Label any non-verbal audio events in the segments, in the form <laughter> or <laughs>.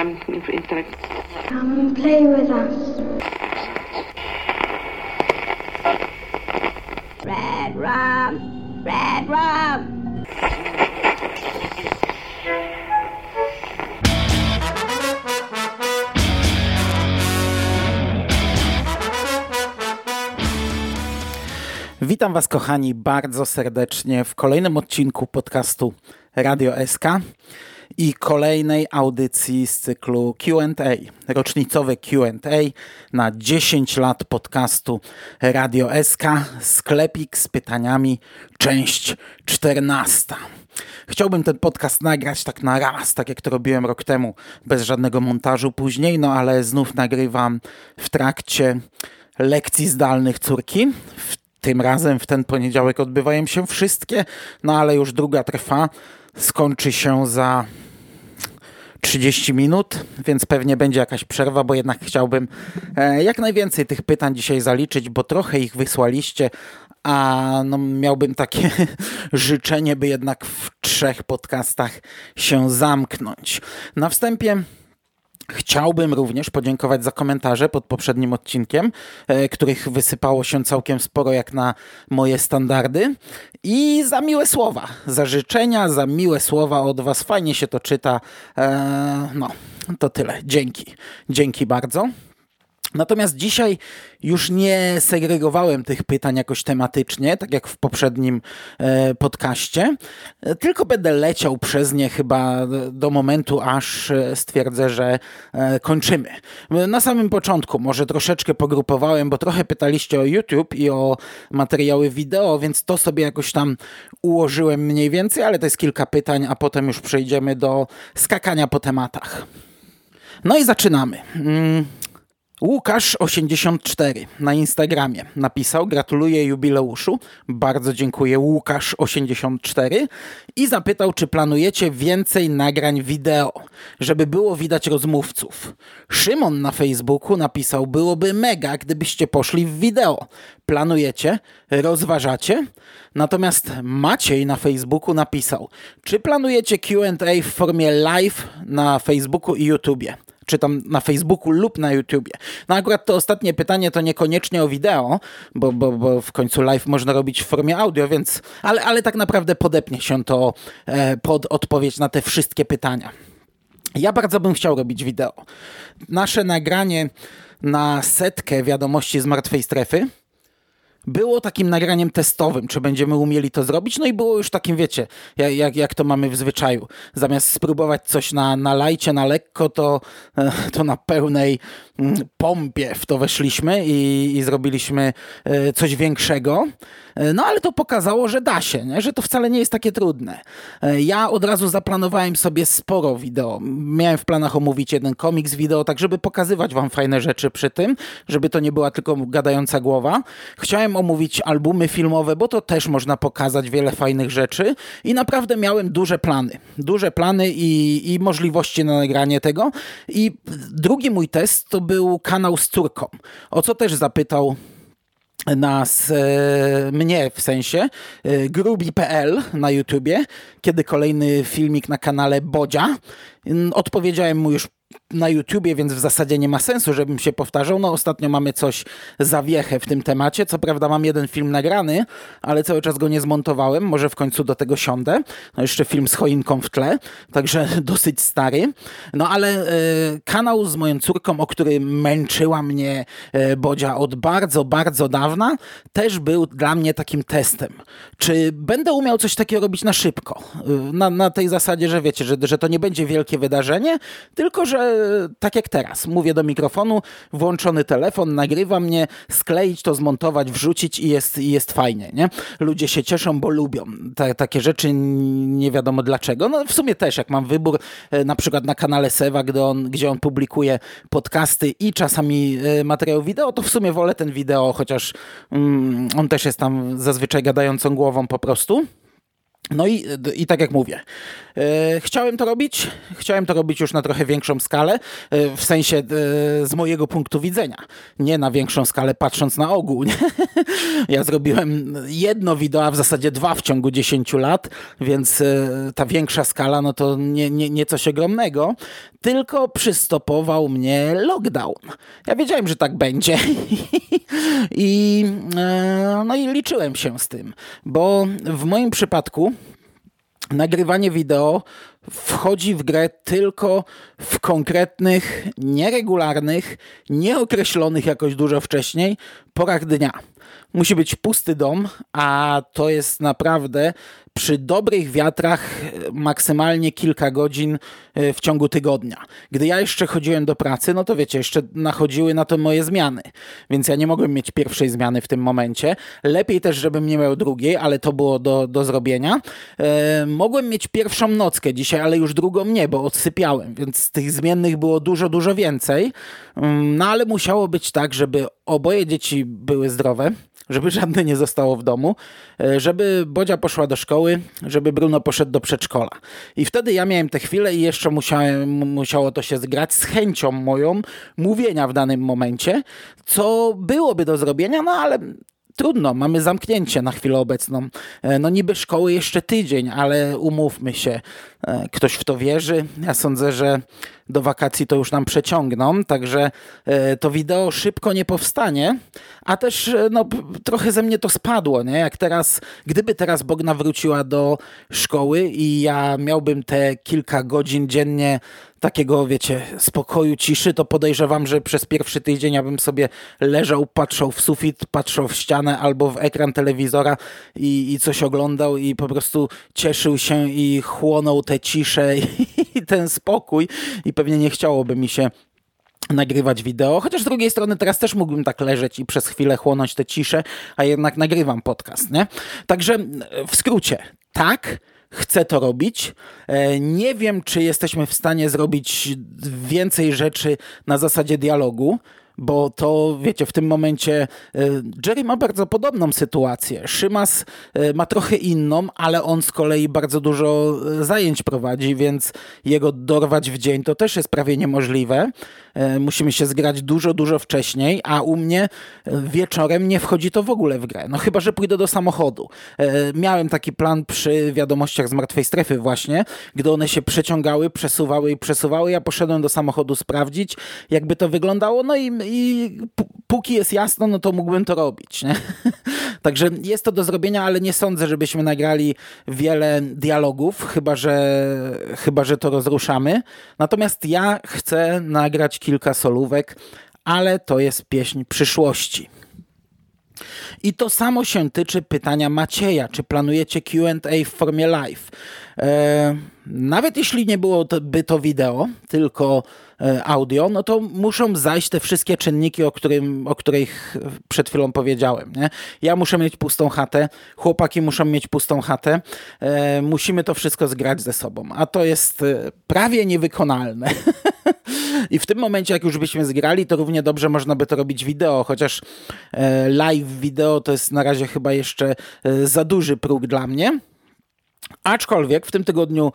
um, intellectual. Come and play with us. Red rum! Red rum! Witam Was, kochani, bardzo serdecznie w kolejnym odcinku podcastu Radio SK i kolejnej audycji z cyklu QA, rocznicowe QA na 10 lat podcastu Radio SK, sklepik z pytaniami, część 14. Chciałbym ten podcast nagrać tak na raz, tak jak to robiłem rok temu, bez żadnego montażu później, no ale znów nagrywam w trakcie lekcji zdalnych córki. Tym razem w ten poniedziałek odbywają się wszystkie, no ale już druga trwa. Skończy się za 30 minut, więc pewnie będzie jakaś przerwa, bo jednak chciałbym e, jak najwięcej tych pytań dzisiaj zaliczyć, bo trochę ich wysłaliście, a no, miałbym takie <laughs> życzenie, by jednak w trzech podcastach się zamknąć. Na wstępie Chciałbym również podziękować za komentarze pod poprzednim odcinkiem, e, których wysypało się całkiem sporo jak na moje standardy i za miłe słowa, za życzenia, za miłe słowa od Was. Fajnie się to czyta. E, no, to tyle. Dzięki. Dzięki bardzo. Natomiast dzisiaj już nie segregowałem tych pytań jakoś tematycznie, tak jak w poprzednim e, podcaście, tylko będę leciał przez nie chyba do momentu, aż e, stwierdzę, że e, kończymy. Na samym początku może troszeczkę pogrupowałem, bo trochę pytaliście o YouTube i o materiały wideo, więc to sobie jakoś tam ułożyłem mniej więcej, ale to jest kilka pytań, a potem już przejdziemy do skakania po tematach. No i zaczynamy. Mm, Łukasz84 na Instagramie napisał: Gratuluję jubileuszu. Bardzo dziękuję, Łukasz84. I zapytał, czy planujecie więcej nagrań wideo, żeby było widać rozmówców. Szymon na Facebooku napisał: Byłoby mega, gdybyście poszli w wideo. Planujecie? Rozważacie? Natomiast Maciej na Facebooku napisał: Czy planujecie QA w formie live na Facebooku i YouTubie? Czy tam na Facebooku lub na YouTubie. No akurat to ostatnie pytanie to niekoniecznie o wideo, bo, bo, bo w końcu live można robić w formie audio, więc, ale, ale tak naprawdę podepnie się to e, pod odpowiedź na te wszystkie pytania. Ja bardzo bym chciał robić wideo. Nasze nagranie na setkę wiadomości z martwej strefy było takim nagraniem testowym, czy będziemy umieli to zrobić, no i było już takim, wiecie, jak, jak to mamy w zwyczaju. Zamiast spróbować coś na, na lajcie, na lekko, to, e, <laughs> to na pełnej mm, pompie w to weszliśmy i, i zrobiliśmy e, coś większego. E, no ale to pokazało, że da się, nie? że to wcale nie jest takie trudne. Ja od razu zaplanowałem sobie sporo wideo. Miałem w planach omówić jeden komiks wideo, tak żeby pokazywać wam fajne rzeczy przy tym, żeby to nie była tylko gadająca głowa. Chciałem omówić albumy filmowe, bo to też można pokazać wiele fajnych rzeczy i naprawdę miałem duże plany. Duże plany i, i możliwości na nagranie tego. I drugi mój test to był kanał z córką, o co też zapytał nas, e, mnie w sensie, e, grubi.pl na YouTubie, kiedy kolejny filmik na kanale Bodzia. Odpowiedziałem mu już na YouTubie, więc w zasadzie nie ma sensu, żebym się powtarzał. No ostatnio mamy coś zawiechę w tym temacie. Co prawda mam jeden film nagrany, ale cały czas go nie zmontowałem. Może w końcu do tego siądę. No jeszcze film z choinką w tle, także <laughs> dosyć stary. No ale e, kanał z moją córką, o który męczyła mnie e, Bodzia od bardzo, bardzo dawna, też był dla mnie takim testem. Czy będę umiał coś takiego robić na szybko? E, na, na tej zasadzie, że wiecie, że, że to nie będzie wielkie wydarzenie, tylko że tak jak teraz, mówię do mikrofonu, włączony telefon, nagrywa mnie, skleić to, zmontować, wrzucić i jest, i jest fajnie, nie? Ludzie się cieszą, bo lubią Ta, takie rzeczy, nie wiadomo dlaczego. No w sumie też, jak mam wybór, e, na przykład na kanale Sewa, gdzie on, gdzie on publikuje podcasty i czasami e, materiał wideo, to w sumie wolę ten wideo, chociaż mm, on też jest tam zazwyczaj gadającą głową po prostu. No i, i tak jak mówię, e, chciałem to robić, chciałem to robić już na trochę większą skalę, e, w sensie e, z mojego punktu widzenia, nie na większą skalę patrząc na ogół. Nie? <laughs> Ja zrobiłem jedno wideo, a w zasadzie dwa w ciągu 10 lat, więc ta większa skala no to nie, nie, nie coś ogromnego, tylko przystopował mnie lockdown. Ja wiedziałem, że tak będzie <laughs> i, no i liczyłem się z tym, bo w moim przypadku nagrywanie wideo wchodzi w grę tylko w konkretnych, nieregularnych, nieokreślonych jakoś dużo wcześniej porach dnia. Musi być pusty dom, a to jest naprawdę przy dobrych wiatrach maksymalnie kilka godzin e, w ciągu tygodnia. Gdy ja jeszcze chodziłem do pracy, no to wiecie, jeszcze nachodziły na to moje zmiany, więc ja nie mogłem mieć pierwszej zmiany w tym momencie. Lepiej też, żebym nie miał drugiej, ale to było do, do zrobienia. E, mogłem mieć pierwszą nockę dzisiaj, ale już drugą nie, bo odsypiałem, więc tych zmiennych było dużo, dużo więcej. Mm, no ale musiało być tak, żeby oboje dzieci były zdrowe, żeby żadne nie zostało w domu, e, żeby Bodzia poszła do szkoły, żeby Bruno poszedł do przedszkola. I wtedy ja miałem tę chwilę i jeszcze musiałem, musiało to się zgrać z chęcią moją mówienia w danym momencie, co byłoby do zrobienia, no ale trudno, mamy zamknięcie na chwilę obecną. E, no niby szkoły jeszcze tydzień, ale umówmy się, e, ktoś w to wierzy. Ja sądzę, że do wakacji to już nam przeciągną, także e, to wideo szybko nie powstanie, a też no, trochę ze mnie to spadło, nie? Jak teraz, gdyby teraz Bogna wróciła do szkoły i ja miałbym te kilka godzin dziennie takiego, wiecie, spokoju, ciszy, to podejrzewam, że przez pierwszy tydzień ja bym sobie leżał, patrzał w sufit, patrzał w ścianę albo w ekran telewizora i, i coś oglądał i po prostu cieszył się i chłonął tę ciszę i, <laughs> i ten spokój i pewnie nie chciałoby mi się nagrywać wideo, chociaż z drugiej strony teraz też mógłbym tak leżeć i przez chwilę chłonąć tę ciszę, a jednak nagrywam podcast, nie? Także w skrócie, tak, chcę to robić. E, nie wiem, czy jesteśmy w stanie zrobić więcej rzeczy na zasadzie dialogu bo to wiecie, w tym momencie e, Jerry ma bardzo podobną sytuację. Szymas e, ma trochę inną, ale on z kolei bardzo dużo e, zajęć prowadzi, więc jego dorwać w dzień to też jest prawie niemożliwe. Musimy się zgrać dużo, dużo wcześniej, a u mnie wieczorem nie wchodzi to w ogóle w grę. No chyba, że pójdę do samochodu. Miałem taki plan przy wiadomościach z martwej strefy właśnie, gdy one się przeciągały, przesuwały i przesuwały. Ja poszedłem do samochodu sprawdzić, jakby to wyglądało, no i i póki jest jasno, no to mógłbym to robić. Nie? <laughs> Także jest to do zrobienia, ale nie sądzę, żebyśmy nagrali wiele dialogów, chyba że, chyba że to rozruszamy. Natomiast ja chcę nagrać kilka solówek, ale to jest pieśń przyszłości. I to samo się tyczy pytania Macieja, czy planujecie Q&A w formie live. E, nawet jeśli nie byłoby to wideo, tylko audio, no to muszą zajść te wszystkie czynniki, o, którym, o których przed chwilą powiedziałem. Nie? Ja muszę mieć pustą chatę, chłopaki muszą mieć pustą chatę, e, musimy to wszystko zgrać ze sobą, a to jest e, prawie niewykonalne. <laughs> I w tym momencie, jak już byśmy zgrali, to równie dobrze można by to robić wideo, chociaż e, live wideo to jest na razie chyba jeszcze e, za duży próg dla mnie. Aczkolwiek w tym tygodniu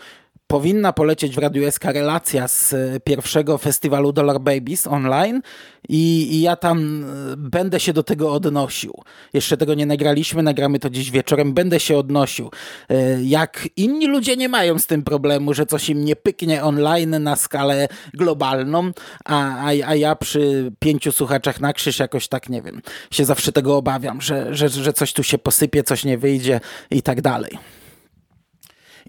powinna polecieć w Radiu SK relacja z e, pierwszego festiwalu Dollar Babies online i, i, ja tam e, będę się do tego odnosił. Jeszcze tego nie nagraliśmy, nagramy to dziś wieczorem, będę się odnosił. E, jak inni ludzie nie mają z tym problemu, że coś im nie pyknie online na skalę globalną, a, a, a ja przy pięciu słuchaczach na krzyż jakoś tak, nie wiem, się zawsze tego obawiam, że, że, że coś tu się posypie, coś nie wyjdzie i tak dalej.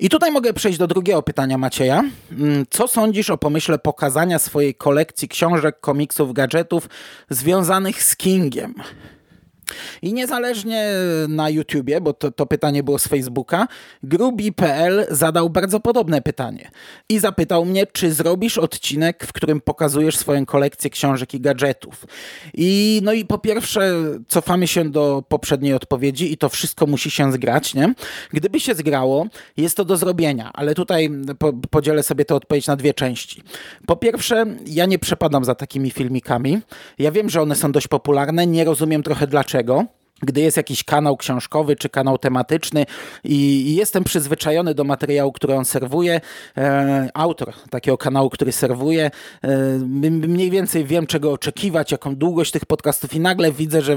I tutaj mogę przejść do drugiego pytania Macieja. Mm, co sądzisz o pomyśle pokazania swojej kolekcji książek, komiksów, gadżetów związanych z Kingiem? I niezależnie na YouTubie, bo to, to pytanie było z Facebooka, Grubi.pl zadał bardzo podobne pytanie. I zapytał mnie, czy zrobisz odcinek, w którym pokazujesz swoją kolekcję książek i gadżetów. I no i po pierwsze, cofamy się do poprzedniej odpowiedzi i to wszystko musi się zgrać, nie? Gdyby się zgrało, jest to do zrobienia, ale tutaj po, podzielę sobie tę odpowiedź na dwie części. Po pierwsze, ja nie przepadam za takimi filmikami. Ja wiem, że one są dość popularne, nie rozumiem trochę dlaczego. dedans. Gdy jest jakiś kanał książkowy czy kanał tematyczny i jestem przyzwyczajony do materiału, który on serwuje, e, autor takiego kanału, który serwuje, e, mniej więcej wiem, czego oczekiwać, jaką długość tych podcastów i nagle widzę, że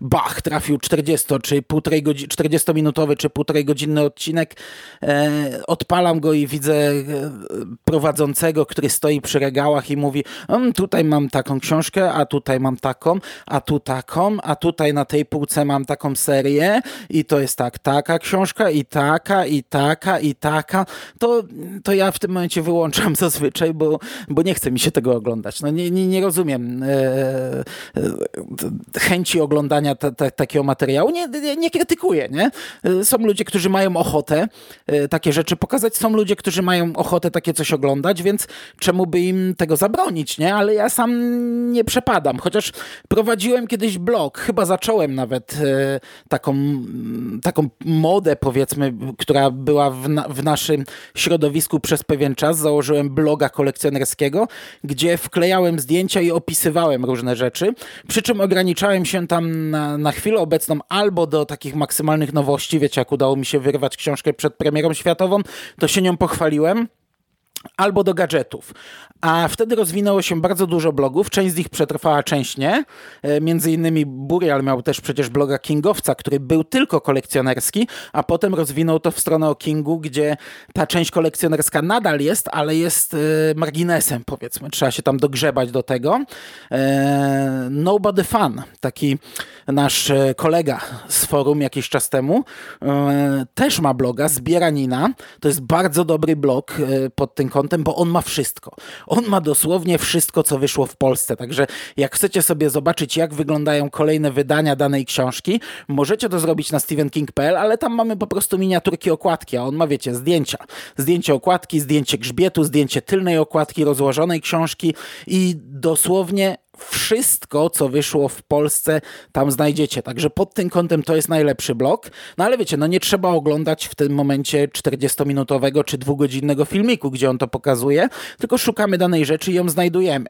bach, trafił 40 czy półtorej godziny, 40-minutowy czy półtorej godzinny odcinek, e, odpalam go i widzę prowadzącego, który stoi przy regałach i mówi, mm, tutaj mam taką książkę, a tutaj mam taką, a tu taką, a tutaj na tej półce półce mam taką serię i to jest tak, taka książka i taka, i taka, i taka, to, to ja w tym momencie wyłączam <laughs> zazwyczaj, bo, bo nie chce mi się tego oglądać. No nie, nie, nie rozumiem e, e, chęci oglądania ta, ta, takiego materiału. Nie, nie, nie krytykuję, nie? Są ludzie, którzy mają ochotę e, takie rzeczy pokazać, są ludzie, którzy mają ochotę takie coś oglądać, więc czemu by im tego zabronić, nie? Ale ja sam nie przepadam, chociaż prowadziłem kiedyś blog, chyba zacząłem nawet nawet e, taką, taką modę, powiedzmy, która była w, na, w naszym środowisku przez pewien czas. Założyłem bloga kolekcjonerskiego, gdzie wklejałem zdjęcia i opisywałem różne rzeczy. Przy czym ograniczałem się tam na, na chwilę obecną albo do takich maksymalnych nowości. Wiecie, jak udało mi się wyrwać książkę przed premierą światową, to się nią pochwaliłem albo do gadżetów. A wtedy rozwinęło się bardzo dużo blogów, część z nich przetrwała, część nie. E, między innymi Burial miał też przecież bloga Kingowca, który był tylko kolekcjonerski, a potem rozwinął to w stronę o Kingu, gdzie ta część kolekcjonerska nadal jest, ale jest e, marginesem powiedzmy. Trzeba się tam dogrzebać do tego. E, Nobody Fun, taki nasz kolega z forum jakiś czas temu, też ma bloga, Zbieranina. To jest bardzo dobry blog pod tym kątem, bo on ma wszystko. On ma dosłownie wszystko, co wyszło w Polsce. Także jak chcecie sobie zobaczyć, jak wyglądają kolejne wydania danej książki, możecie to zrobić na stevenking.pl, ale tam mamy po prostu miniaturki okładki, a on ma, wiecie, zdjęcia. Zdjęcie okładki, zdjęcie grzbietu, zdjęcie tylnej okładki, rozłożonej książki i dosłownie wszystko, co wyszło w Polsce, tam znajdziecie. Także pod tym kątem to jest najlepszy blog. No ale wiecie, no nie trzeba oglądać w tym momencie 40-minutowego czy dwugodzinnego filmiku, gdzie on to pokazuje, tylko szukamy danej rzeczy i ją znajdujemy.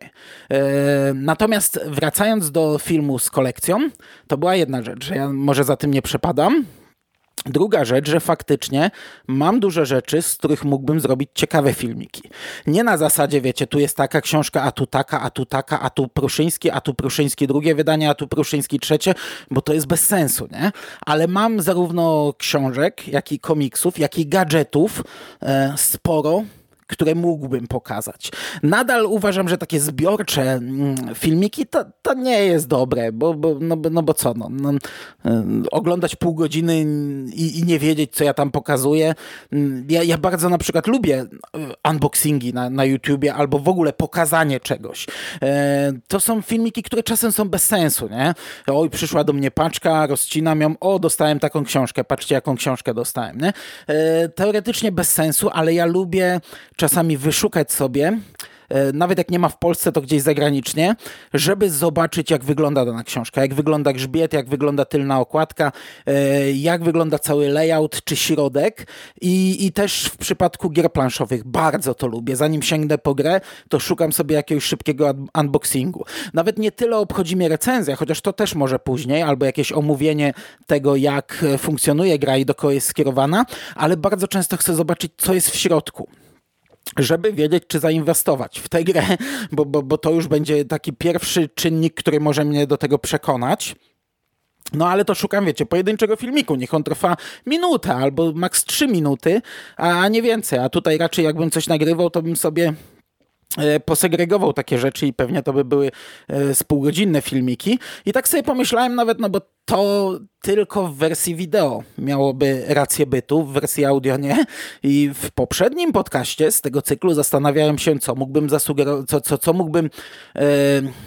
Yy, natomiast wracając do filmu z kolekcją, to była jedna rzecz, że ja może za tym nie przepadam, Druga rzecz, że faktycznie mam dużo rzeczy, z których mógłbym zrobić ciekawe filmiki. Nie na zasadzie, wiecie, tu jest taka książka, a tu taka, a tu taka, a tu Pruszyński, a tu Pruszyński drugie wydanie, a tu Pruszyński trzecie, bo to jest bez sensu, nie? Ale mam zarówno książek, jak i komiksów, jak i gadżetów e, sporo, które mógłbym pokazać. Nadal uważam, że takie zbiorcze mm, filmiki to, to nie jest dobre, bo, bo, no, no bo co, no, no, y, oglądać pół godziny i, i, nie wiedzieć, co ja tam pokazuję. Mm, ja, ja bardzo na przykład lubię y, unboxingi na, na YouTubie albo w ogóle pokazanie czegoś. E, to są filmiki, które czasem są bez sensu, nie? Oj, przyszła do mnie paczka, rozcinam ją, o, dostałem taką książkę, patrzcie, jaką książkę dostałem, nie? E, teoretycznie bez sensu, ale ja lubię czasami wyszukać sobie E, nawet jak nie ma w Polsce, to gdzieś zagranicznie, żeby zobaczyć, jak wygląda dana książka, jak wygląda grzbiet, jak wygląda tylna okładka, e, jak wygląda cały layout czy środek. I, i też w przypadku gier planszowych bardzo to lubię. Zanim sięgnę po grę, to szukam sobie jakiegoś szybkiego unboxingu. Nawet nie tyle obchodzi mnie recenzja, chociaż to też może później, albo jakieś omówienie tego, jak funkcjonuje gra i do kogo jest skierowana, ale bardzo często chcę zobaczyć, co jest w środku żeby wiedzieć, czy zainwestować w tę grę, bo, bo, bo to już będzie taki pierwszy czynnik, który może mnie do tego przekonać. No ale to szukam, wiecie, pojedynczego filmiku. Niech on trwa minutę albo maks 3 minuty, a nie więcej. A tutaj raczej jakbym coś nagrywał, to bym sobie e, posegregował takie rzeczy i pewnie to by były e, spółgodzinne filmiki. I tak sobie pomyślałem nawet, no bo to tylko w wersji wideo miałoby rację bytu, w wersji audio nie. I w poprzednim podcaście z tego cyklu zastanawiałem się, co mógłbym zasugerować, co, co, co mógłbym e,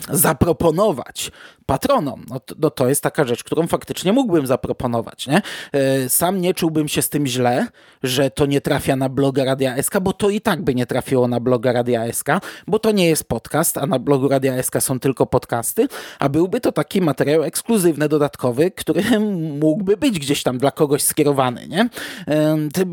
zaproponować patronom. No to, no to jest taka rzecz, którą faktycznie mógłbym zaproponować. Nie? E, sam nie czułbym się z tym źle, że to nie trafia na bloga Radia SK, bo to i tak by nie trafiło na bloga Radia SK, bo to nie jest podcast, a na blogu Radia SK są tylko podcasty, a byłby to taki materiał ekskluzywny, dodatkowy, który <laughs> mógłby być gdzieś tam dla kogoś skierowany, nie?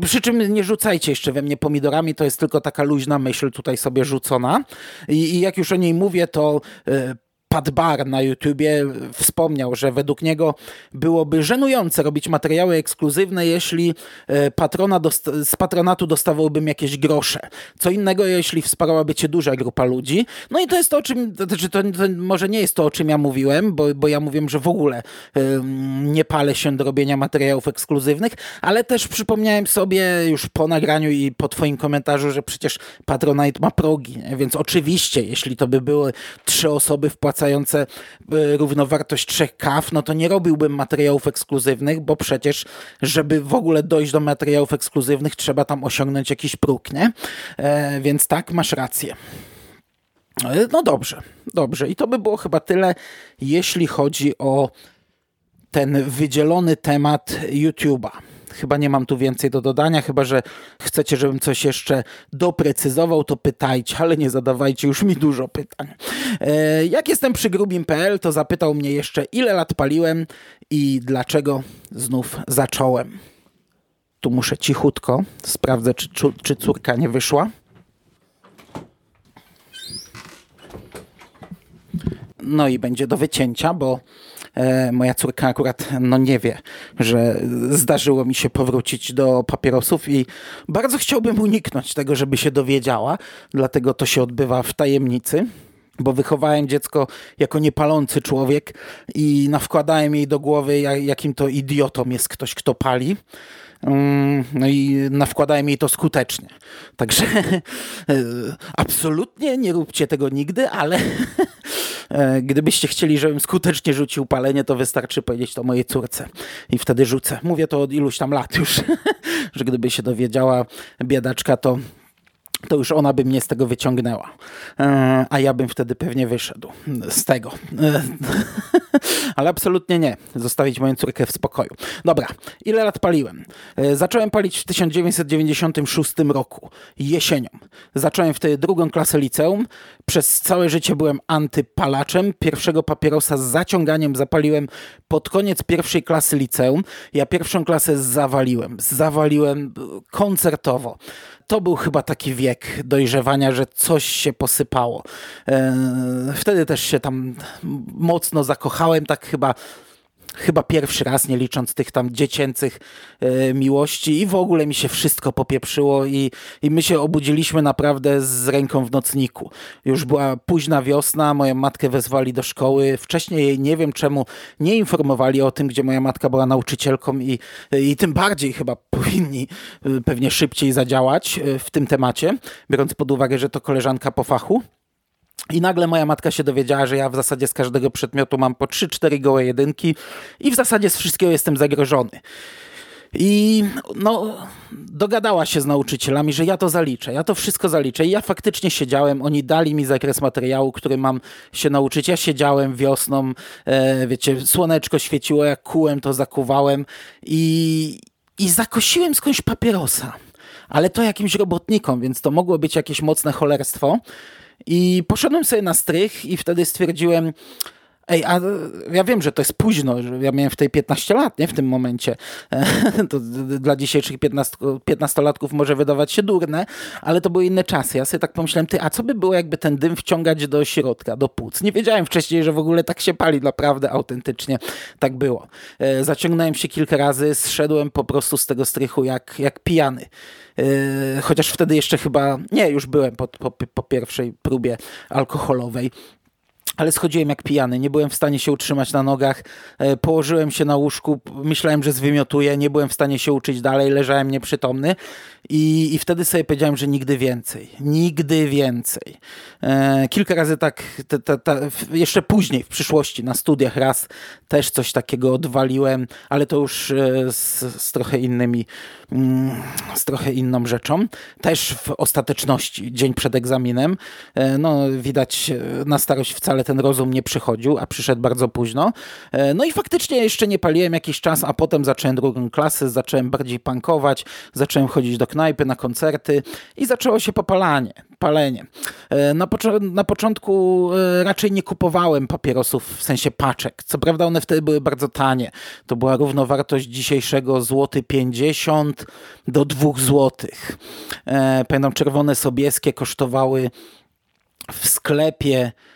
Przy czym nie rzucajcie jeszcze we mnie pomidorami, to jest tylko taka luźna myśl tutaj sobie rzucona. I, i jak już o niej mówię, to e, Pat Bar na YouTubie wspomniał, że według niego byłoby żenujące robić materiały ekskluzywne, jeśli e, patrona z patronatu dostawałbym jakieś grosze. Co innego, jeśli wspierałaby cię duża grupa ludzi. No i to jest to, o czym, to, znaczy to, to może nie jest to, o czym ja mówiłem, bo, bo ja mówiłem, że w ogóle nie palę się do robienia materiałów ekskluzywnych, ale też przypomniałem sobie już po nagraniu i po twoim komentarzu, że przecież Patronite ma progi, więc oczywiście, jeśli to by były trzy osoby wpłacające e, równowartość trzech kaw, no to nie robiłbym materiałów ekskluzywnych, bo przecież, żeby w ogóle dojść do materiałów ekskluzywnych, trzeba tam osiągnąć jakiś próg, nie? E, więc tak, masz rację. E, no dobrze, dobrze. I to by było chyba tyle, jeśli chodzi o ten wydzielony temat YouTube'a. Chyba nie mam tu więcej do dodania, chyba że chcecie, żebym coś jeszcze doprecyzował, to pytajcie, ale nie zadawajcie już mi dużo pytań. E, jak jestem przy grubim.pl, to zapytał mnie jeszcze, ile lat paliłem i dlaczego znów zacząłem. Tu muszę cichutko, sprawdzę, czy, czy córka nie wyszła. No i będzie do wycięcia, bo moja córka akurat no nie wie, że zdarzyło mi się powrócić do papierosów i bardzo chciałbym uniknąć tego, żeby się dowiedziała, dlatego to się odbywa w tajemnicy bo wychowałem dziecko jako niepalący człowiek i nawkładałem jej do głowy, jakim to idiotą jest ktoś, kto pali. Mm, no i nawkładałem jej to skutecznie. Także <laughs> absolutnie nie róbcie tego nigdy, ale e, <laughs> gdybyście chcieli, żebym skutecznie rzucił palenie, to wystarczy powiedzieć to mojej córce i wtedy rzucę. Mówię to od iluś tam lat już, <laughs> że gdyby się dowiedziała biedaczka, to to już ona by mnie z tego wyciągnęła. E, a ja bym wtedy pewnie wyszedł z tego. E, <laughs> ale absolutnie nie. Zostawić moją córkę w spokoju. Dobra, ile lat paliłem? E, zacząłem palić w 1996 roku, jesienią. Zacząłem wtedy drugą klasę liceum. Przez całe życie byłem antypalaczem. Pierwszego papierosa z zaciąganiem zapaliłem pod koniec pierwszej klasy liceum. Ja pierwszą klasę zawaliłem. Zawaliłem koncertowo to był chyba taki wiek dojrzewania, że coś się posypało. E, wtedy też się tam mocno zakochałem, tak chyba chyba pierwszy raz, nie licząc tych tam dziecięcych e, miłości i w ogóle mi się wszystko popieprzyło i, i my się obudziliśmy naprawdę z ręką w nocniku. Już była późna wiosna, moją matkę wezwali do szkoły. Wcześniej nie wiem czemu nie informowali o tym, gdzie moja matka była nauczycielką i, i tym bardziej chyba <laughs> powinni e, pewnie szybciej zadziałać e, w tym temacie, biorąc pod uwagę, że to koleżanka po fachu. I nagle moja matka się dowiedziała, że ja w zasadzie z każdego przedmiotu mam po 3-4 gołe jedynki i w zasadzie z wszystkiego jestem zagrożony. I no, dogadała się z nauczycielami, że ja to zaliczę, ja to wszystko zaliczę. I ja faktycznie siedziałem, oni dali mi zakres materiału, który mam się nauczyć. Ja siedziałem wiosną, e, wiecie, słoneczko świeciło, jak kułem, to zakuwałem i, i zakosiłem skądś papierosa. Ale to jakimś robotnikom, więc to mogło być jakieś mocne cholerstwo. I poszedłem sobie na strych i wtedy stwierdziłem, Ej, a ja wiem, że to jest późno, że ja miałem w tej 15 lat, nie w tym momencie. <laughs> To dla dzisiejszych 15, 15-latków może wydawać się durne, ale to były inne czasy. Ja sobie tak pomyślałem, ty, a co by było, jakby ten dym wciągać do środka, do płuc? Nie wiedziałem wcześniej, że w ogóle tak się pali, naprawdę autentycznie tak było. E, zaciągnąłem się kilka razy, zszedłem po prostu z tego strychu jak, jak pijany. E, chociaż wtedy jeszcze chyba, nie, już byłem po, po, po pierwszej próbie alkoholowej ale schodziłem jak pijany, nie byłem w stanie się utrzymać na nogach, e, położyłem się na łóżku, myślałem, że zwymiotuję, nie byłem w stanie się uczyć dalej, leżałem nieprzytomny i, i wtedy sobie powiedziałem, że nigdy więcej, nigdy więcej. E, kilka razy tak, jeszcze później w przyszłości na studiach raz też coś takiego odwaliłem, ale to już e, z, z trochę innymi, mm, z trochę inną rzeczą. Też w ostateczności, dzień przed egzaminem, e, no widać na starość wcale ten rozum nie przychodził, a przyszedł bardzo późno. E, no i faktycznie jeszcze nie paliłem jakiś czas, a potem zacząłem drugą klasę, zacząłem bardziej punkować, zacząłem chodzić do knajpy, na koncerty i zaczęło się popalanie palenie. E, na, pocz- na, początku e, raczej nie kupowałem papierosów w sensie paczek. Co prawda one wtedy były bardzo tanie. To była równowartość dzisiejszego złoty 50 do 2 złotych. Pamiętam czerwone sobieskie kosztowały w sklepie e,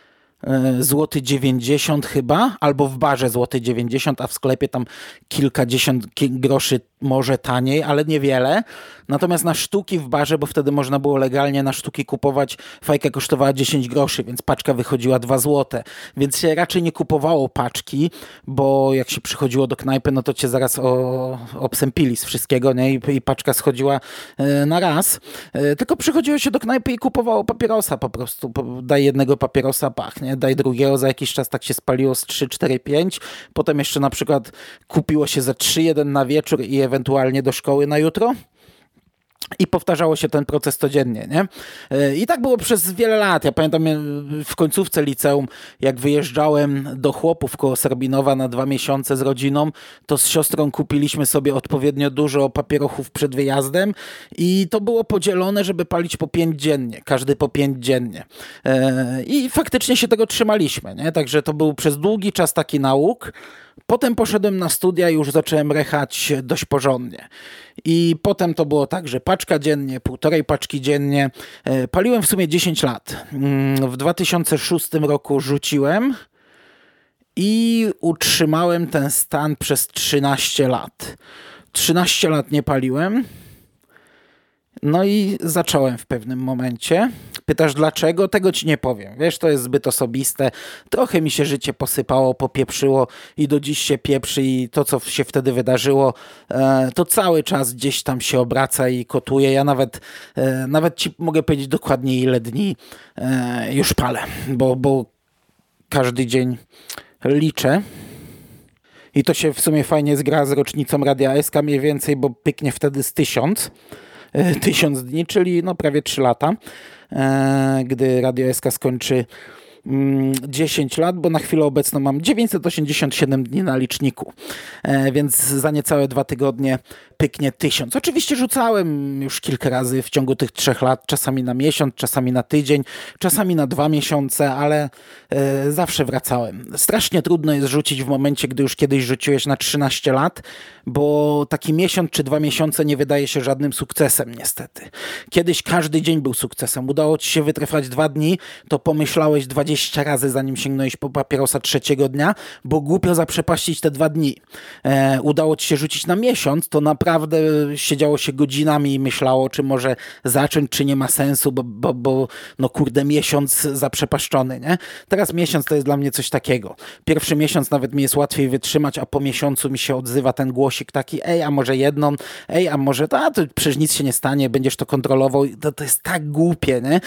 złoty 90 chyba, albo w barze złoty 90, a w sklepie tam kilkadziesiąt groszy może taniej, ale niewiele. Natomiast na sztuki w barze, bo wtedy można było legalnie na sztuki kupować, fajka kosztowała 10 groszy, więc paczka wychodziła 2 złote. Więc się raczej nie kupowało paczki, bo jak się przychodziło do knajpy, no to cię zaraz o, obsępili z wszystkiego, nie? I, I, paczka schodziła e, na raz. E, tylko przychodziło się do knajpy i kupowało papierosa po prostu. Daj jednego papierosa, pachnie, daj drugiego, za jakiś czas tak się spaliło z 3, 4, 5. Potem jeszcze na przykład kupiło się za 3, 1 na wieczór i ewentualnie do szkoły na jutro. I powtarzało się ten proces codziennie, nie? E, I tak było przez wiele lat. Ja pamiętam e, w końcówce liceum, jak wyjeżdżałem do chłopów koło Serbinowa na dwa miesiące z rodziną, to z siostrą kupiliśmy sobie odpowiednio dużo papierochów przed wyjazdem i to było podzielone, żeby palić po pięć dziennie, każdy po pięć dziennie. E, I faktycznie się tego trzymaliśmy, nie? Także to był przez długi czas taki nauk. Potem poszedłem na studia i już zacząłem rechać dość porządnie. I potem to było tak, że paczka dziennie, półtorej paczki dziennie. E, paliłem w sumie 10 lat. Mm, w 2006 roku rzuciłem i utrzymałem ten stan przez 13 lat. 13 lat nie paliłem. No i zacząłem w pewnym momencie. Pytasz dlaczego? Tego ci nie powiem. Wiesz, to jest zbyt osobiste. Trochę mi się życie posypało, popieprzyło i do dziś się pieprzy i to, co się wtedy wydarzyło, e, to cały czas gdzieś tam się obraca i kotuje. Ja nawet, e, nawet ci mogę powiedzieć dokładnie ile dni e, już palę, bo, bo każdy dzień liczę. I to się w sumie fajnie zgra z rocznicą Radia SK mniej więcej, bo pyknie wtedy z tysiąc. Tysiąc dni, czyli no prawie trzy lata. E, gdy Radio SK skończy 10 mm, lat, bo na chwilę obecną mam 987 dni na liczniku, e, więc za niecałe dwa tygodnie pyknie 1000. Oczywiście rzucałem już kilka razy w ciągu tych trzech lat, czasami na miesiąc, czasami na tydzień, czasami na dwa miesiące, ale e, zawsze wracałem. Strasznie trudno jest rzucić w momencie, gdy już kiedyś rzuciłeś na 13 lat, bo taki miesiąc czy dwa miesiące nie wydaje się żadnym sukcesem niestety. Kiedyś każdy dzień był sukcesem. Udało ci się wytrwać dwa dni, to pomyślałeś 20 20 razy, zanim sięgnąłeś po papierosa trzeciego dnia, bo głupio zaprzepaścić te dwa dni. E, udało ci się rzucić na miesiąc, to naprawdę siedziało się godzinami i myślało, czy może zacząć, czy nie ma sensu, bo, bo, bo no kurde, miesiąc zaprzepaszczony, nie? Teraz miesiąc to jest dla mnie coś takiego. Pierwszy miesiąc nawet mi jest łatwiej wytrzymać, a po miesiącu mi się odzywa ten głosik taki, ej, a może jedną, ej, a może to, a to przecież nic się nie stanie, będziesz to kontrolował. To, to jest tak głupie, nie?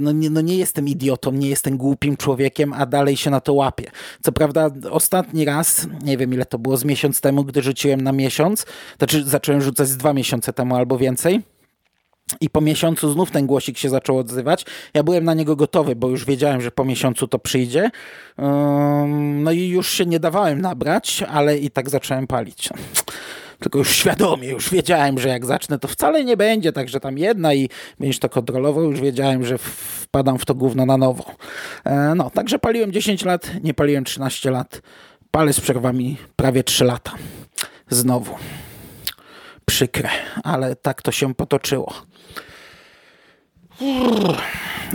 No, nie? no nie jestem idiotą, nie jestem głupi, głupim człowiekiem, a dalej się na to łapie. Co prawda ostatni raz, nie wiem ile to było, z miesiąc temu, gdy rzuciłem na miesiąc, znaczy zacząłem rzucać z dwa miesiące temu albo więcej, i po miesiącu znów ten głosik się zaczął odzywać. Ja byłem na niego gotowy, bo już wiedziałem, że po miesiącu to przyjdzie. No i już się nie dawałem nabrać, ale i tak zacząłem palić tylko już świadomie, już wiedziałem, że jak zacznę, to wcale nie będzie, także tam jedna i będziesz to kontrolował, już wiedziałem, że wpadam w to gówno na nowo. E, no, także paliłem 10 lat, nie paliłem 13 lat, palę z przerwami prawie 3 lata. Znowu. Przykre, ale tak to się potoczyło.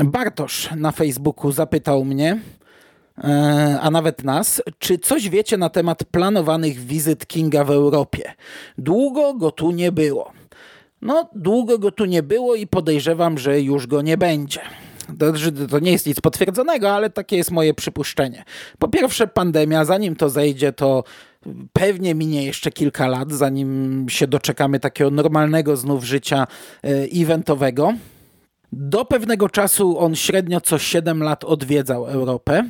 Bartosz na Facebooku zapytał mnie, a nawet nas, czy coś wiecie na temat planowanych wizyt Kinga w Europie? Długo go tu nie było. No, długo go tu nie było i podejrzewam, że już go nie będzie. To, to nie jest nic potwierdzonego, ale takie jest moje przypuszczenie. Po pierwsze, pandemia, zanim to zejdzie, to pewnie minie jeszcze kilka lat, zanim się doczekamy takiego normalnego znów życia e, eventowego. Do pewnego czasu on średnio co 7 lat odwiedzał Europę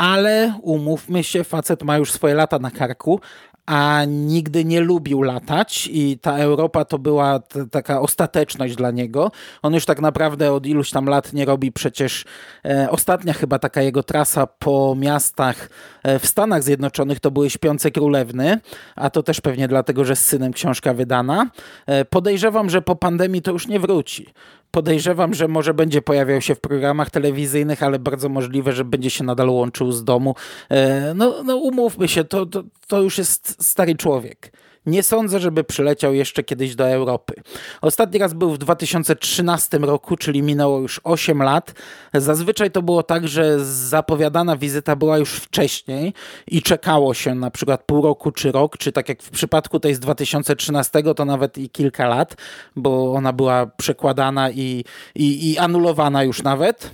ale umówmy się, facet ma już swoje lata na karku, a nigdy nie lubił latać i ta Europa to była taka ostateczność dla niego. On już tak naprawdę od iluś tam lat nie robi przecież e, ostatnia chyba taka jego trasa po miastach e, w Stanach Zjednoczonych to były Śpiące Królewny, a to też pewnie dlatego, że z synem książka wydana. E, podejrzewam, że po pandemii to już nie wróci. Podejrzewam, że może będzie pojawiał się w programach telewizyjnych, ale bardzo możliwe, że będzie się nadal łączył z domu. E, no, no umówmy się, to, to, to już jest stary człowiek. Nie sądzę, żeby przyleciał jeszcze kiedyś do Europy. Ostatni raz był w 2013 roku, czyli minęło już 8 lat. Zazwyczaj to było tak, że zapowiadana wizyta była już wcześniej i czekało się na przykład pół roku czy rok, czy tak jak w przypadku tej z 2013 to nawet i kilka lat, bo ona była przekładana i, i, i anulowana już nawet.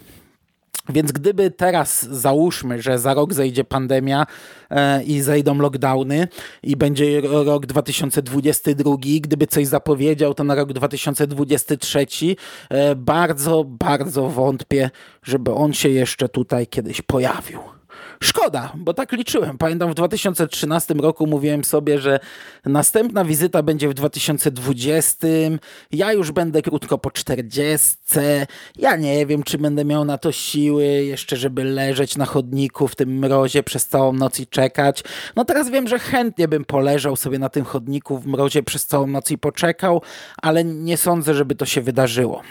Więc gdyby teraz załóżmy, że za rok zejdzie pandemia e, i zejdą lockdowny i będzie rok 2022, gdyby coś zapowiedział, to na rok 2023 e, bardzo, bardzo wątpię, żeby on się jeszcze tutaj kiedyś pojawił. Szkoda, bo tak liczyłem. Pamiętam w 2013 roku mówiłem sobie, że następna wizyta będzie w 2020. Ja już będę krótko po 40. Ja nie wiem, czy będę miał na to siły jeszcze, żeby leżeć na chodniku w tym mrozie przez całą noc i czekać. No teraz wiem, że chętnie bym poleżał sobie na tym chodniku w mrozie przez całą noc i poczekał, ale nie sądzę, żeby to się wydarzyło.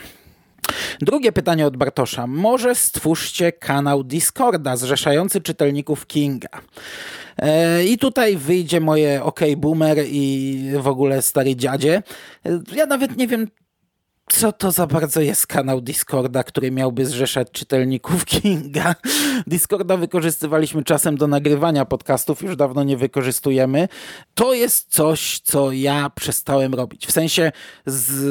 Drugie pytanie od Bartosza. Może stwórzcie kanał Discorda zrzeszający czytelników Kinga. E, I tutaj wyjdzie moje OK Boomer i w ogóle stary dziadzie. E, ja nawet nie wiem, co to za bardzo jest kanał Discorda, który miałby zrzeszać czytelników <laughs> Kinga. Discorda wykorzystywaliśmy czasem do nagrywania podcastów, już dawno nie wykorzystujemy. To jest coś, co ja przestałem robić. W sensie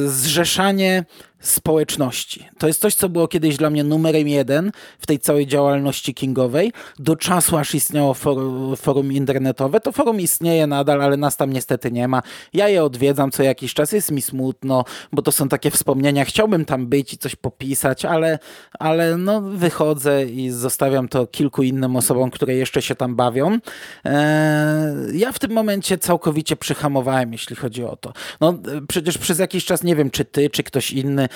zrzeszanie społeczności. To jest coś, co było kiedyś dla mnie numerem jeden w tej całej działalności kingowej. Do czasu, aż istniało forum, forum internetowe. To forum istnieje nadal, ale nas tam niestety nie ma. Ja je odwiedzam co jakiś czas. Jest mi smutno, bo to są takie wspomnienia. Chciałbym tam być i coś popisać, ale, ale no, wychodzę i zostawiam to kilku innym osobom, które jeszcze się tam bawią. Eee, ja w tym momencie całkowicie przyhamowałem, jeśli chodzi o to. No, przecież przez jakiś czas, nie wiem, czy ty, czy ktoś inny E,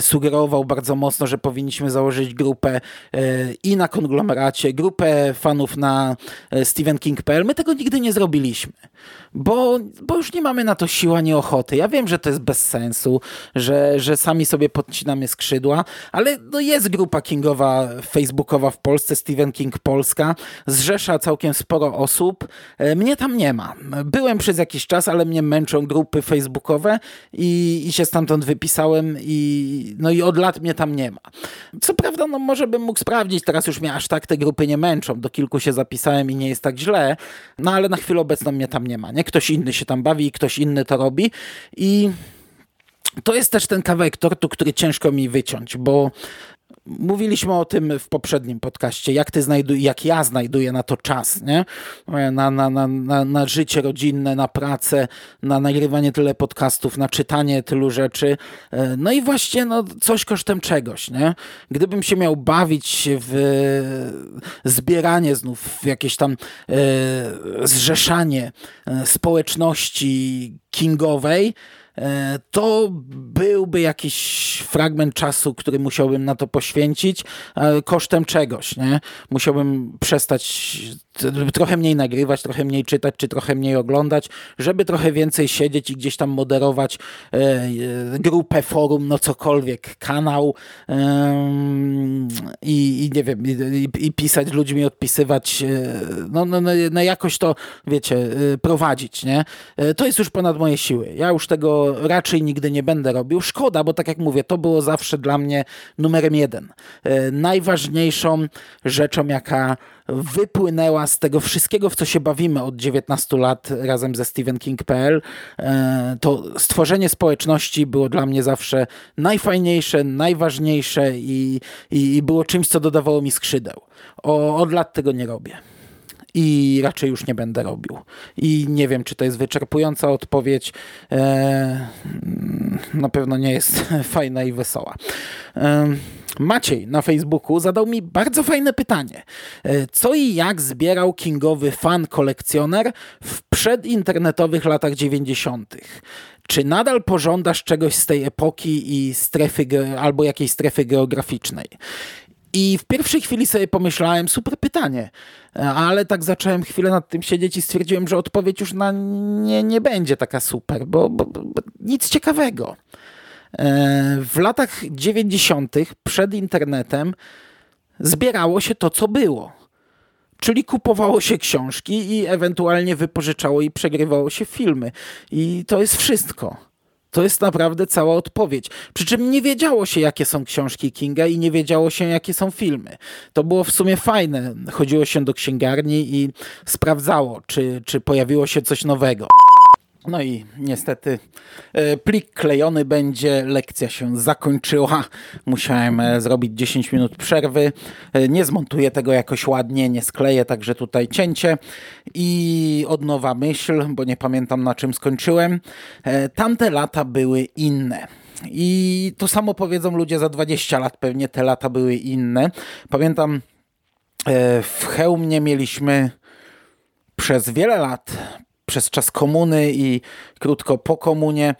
sugerował bardzo mocno, że powinniśmy założyć grupę e, i na konglomeracie, grupę fanów na e, stephenking.pl. My tego nigdy nie zrobiliśmy bo, bo już nie mamy na to siła, ani ochoty. Ja wiem, że to jest bez sensu, że, że sami sobie podcinamy skrzydła, ale no jest grupa kingowa facebookowa w Polsce, Stephen King Polska, zrzesza całkiem sporo osób. E, mnie tam nie ma. Byłem przez jakiś czas, ale mnie męczą grupy facebookowe i, i się stamtąd wypisałem i, no i od lat mnie tam nie ma. Co prawda, no może bym mógł sprawdzić, teraz już mnie aż tak te grupy nie męczą, do kilku się zapisałem i nie jest tak źle, no ale na chwilę obecną mnie tam nie ma, nie? Ktoś inny się tam bawi i ktoś inny to robi. I to jest też ten kawałek tortu, który ciężko mi wyciąć, bo Mówiliśmy o tym w poprzednim podcaście, jak, ty znajduj, jak ja znajduję na to czas, nie? Na, na, na, na, na życie rodzinne, na pracę, na nagrywanie tyle podcastów, na czytanie tylu rzeczy. No i właśnie no, coś kosztem czegoś. Nie? Gdybym się miał bawić w zbieranie znów, w jakieś tam e, zrzeszanie e, społeczności kingowej, E, to byłby jakiś fragment czasu, który musiałbym na to poświęcić, kosztem czegoś. Nie? Musiałbym przestać trochę mniej nagrywać, trochę mniej czytać, czy trochę mniej oglądać, żeby trochę więcej siedzieć i gdzieś tam moderować e, e, grupę, forum, no cokolwiek, kanał i, i nie wiem, i, i, pisać ludźmi, odpisywać, no, no, no jakoś to, wiecie, prowadzić, nie? To jest już ponad moje siły. Ja już tego raczej nigdy nie będę robił. Szkoda, bo tak jak mówię, to było zawsze dla mnie numerem jeden. E, najważniejszą rzeczą, jaka wypłynęła z tego wszystkiego, w co się bawimy od 19 lat razem ze StephenKing.pl, e, to stworzenie społeczności było dla mnie zawsze najfajniejsze, najważniejsze i, i było czymś, co dodawało mi skrzydeł. O, od lat tego nie robię i raczej już nie będę robił. I nie wiem, czy to jest wyczerpująca odpowiedź. E, na pewno nie jest <laughs> fajna i wesoła. E, Maciej na Facebooku zadał mi bardzo fajne pytanie. E, co i jak zbierał kingowy fan kolekcjoner w przedinternetowych latach 90.? Czy nadal pożądasz czegoś z tej epoki i strefy albo jakiejś strefy geograficznej? I w pierwszej chwili sobie pomyślałem, super pytanie, ale tak zacząłem chwilę nad tym siedzieć i stwierdziłem, że odpowiedź już na nie, nie będzie taka super, bo, bo, bo nic ciekawego. E, w latach 90., przed internetem, zbierało się to, co było. Czyli kupowało się książki i ewentualnie wypożyczało i przegrywało się filmy. I to jest wszystko. To jest naprawdę cała odpowiedź. Przy czym nie wiedziało się, jakie są książki Kinga i nie wiedziało się, jakie są filmy. To było w sumie fajne. Chodziło się do księgarni i sprawdzało, czy, czy pojawiło się coś nowego. No i niestety e, plik klejony będzie, lekcja się zakończyła. Musiałem e, zrobić 10 minut przerwy. E, nie zmontuję tego jakoś ładnie, nie skleję, także tutaj cięcie. I od nowa myśl, bo nie pamiętam na czym skończyłem. Tamte lata były inne. I to samo powiedzą ludzie za 20 lat, pewnie te lata były inne. Pamiętam, w Chełmie mieliśmy przez wiele lat przez czas komuny i krótko po komunie.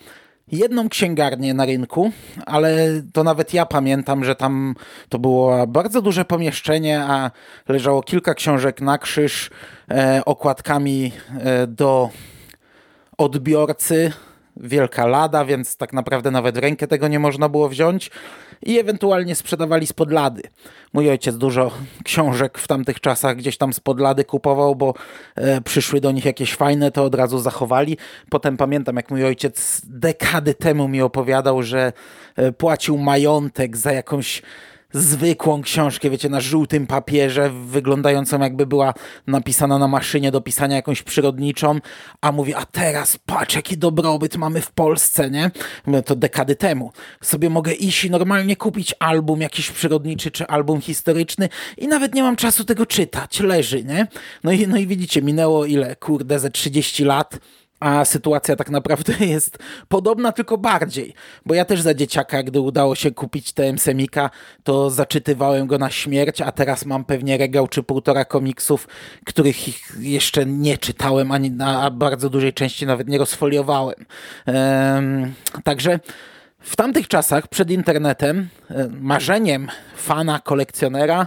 Jedną księgarnię na rynku, ale to nawet ja pamiętam, że tam to było bardzo duże pomieszczenie, a leżało kilka książek na krzyż e, okładkami e, do odbiorcy wielka lada, więc tak naprawdę nawet rękę tego nie można było wziąć i ewentualnie sprzedawali spod lady. Mój ojciec dużo <laughs> książek w tamtych czasach gdzieś tam spod lady kupował, bo e, przyszły do nich jakieś fajne, to od razu zachowali. Potem pamiętam, jak mój ojciec dekady temu mi opowiadał, że e, płacił majątek za jakąś zwykłą książkę, wiecie, na żółtym papierze, wyglądającą jakby była napisana na maszynie do pisania jakąś przyrodniczą, a mówi, a teraz patrz, jaki dobrobyt mamy w Polsce, nie? To dekady temu. Sobie mogę iść i normalnie kupić album jakiś przyrodniczy, czy album historyczny i nawet nie mam czasu tego czytać, leży, nie? No i, no i widzicie, minęło ile, kurde, ze 30 lat, a sytuacja tak naprawdę <laughs> jest podobna, tylko bardziej. Bo ja też za dzieciaka, gdy udało się kupić TM Semika, to zaczytywałem go na śmierć, a teraz mam pewnie regał czy półtora komiksów, których jeszcze nie czytałem, ani na bardzo dużej części nawet nie rozfoliowałem. Także w tamtych czasach, przed internetem, e, marzeniem fana, kolekcjonera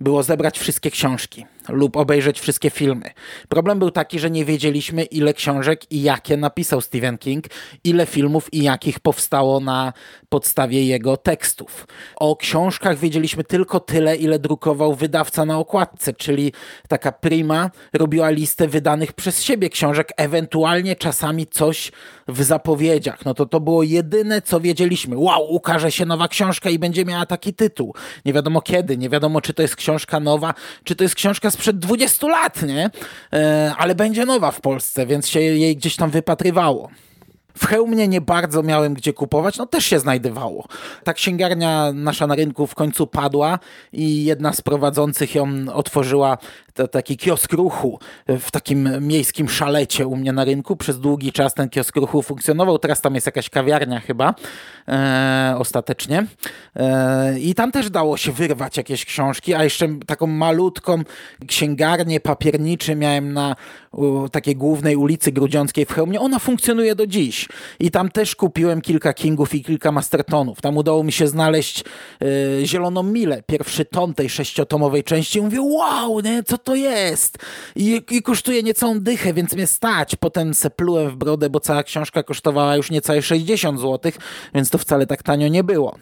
było zebrać wszystkie książki lub obejrzeć wszystkie filmy. Problem był taki, że nie wiedzieliśmy, ile książek i jakie napisał Stephen King, ile filmów i jakich powstało na podstawie jego tekstów. O książkach wiedzieliśmy tylko tyle, ile drukował wydawca na okładce, czyli taka prima robiła listę wydanych przez siebie książek, ewentualnie czasami coś w zapowiedziach. No to to było jedyne, co wiedzieliśmy. Wow, ukaże się nowa książka i będzie miała taki tytuł. Nie wiadomo kiedy, nie wiadomo, czy to jest książka nowa, czy to jest książka sprzed 20 lat, nie? E, ale będzie nowa w Polsce, więc się jej gdzieś tam wypatrywało. W Chełmie nie bardzo miałem gdzie kupować, no też się znajdywało. Ta księgarnia nasza na rynku w końcu padła i jedna z prowadzących ją otworzyła to, taki kiosk ruchu w takim miejskim szalecie u mnie na rynku. Przez długi czas ten kiosk ruchu funkcjonował, teraz tam jest jakaś kawiarnia chyba e, ostatecznie. E, I tam też dało się wyrwać jakieś książki, a jeszcze taką malutką księgarnię papierniczy miałem na u, takiej głównej ulicy Grudziąckiej w Chełmie. Ona funkcjonuje do dziś. I tam też kupiłem kilka Kingów i kilka Mastertonów. Tam udało mi się znaleźć e, Zieloną Milę, pierwszy tom tej sześciotomowej części. I mówię, wow, nie, co to jest? I, I kosztuje niecałą dychę, więc mnie stać. Potem seplułem w brodę, bo cała książka kosztowała już niecałe 60 zł, więc to wcale tak tanio nie było.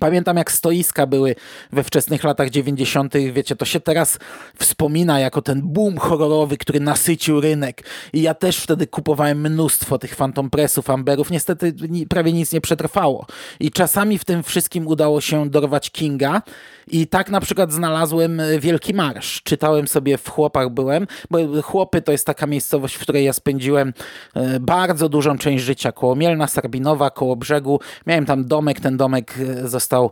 Pamiętam, jak stoiska były we wczesnych latach 90., wiecie, to się teraz wspomina jako ten boom horrorowy, który nasycił rynek. I ja też wtedy kupowałem mnóstwo tych Phantom Pressów, Amberów. Niestety prawie nic nie przetrwało. I czasami w tym wszystkim udało się dorwać Kinga. I tak na przykład znalazłem Wielki Marsz. Czytałem sobie w Chłopach byłem, bo Chłopy to jest taka miejscowość, w której ja spędziłem e, bardzo dużą część życia. Koło Mielna, Sarbinowa, koło brzegu. Miałem tam domek, ten domek e, został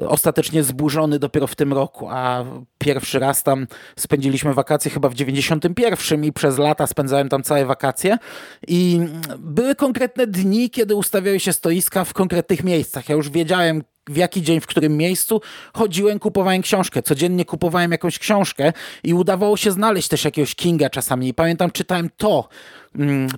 ostatecznie zburzony dopiero w tym roku, a pierwszy raz tam spędziliśmy wakacje chyba w 91 i przez lata spędzałem tam całe wakacje i były konkretne dni, kiedy ustawiały się stoiska w konkretnych miejscach. Ja już wiedziałem, w jaki dzień, w którym miejscu chodziłem, kupowałem książkę. Codziennie kupowałem jakąś książkę i udawało się znaleźć też jakiegoś Kinga czasami. I pamiętam, czytałem to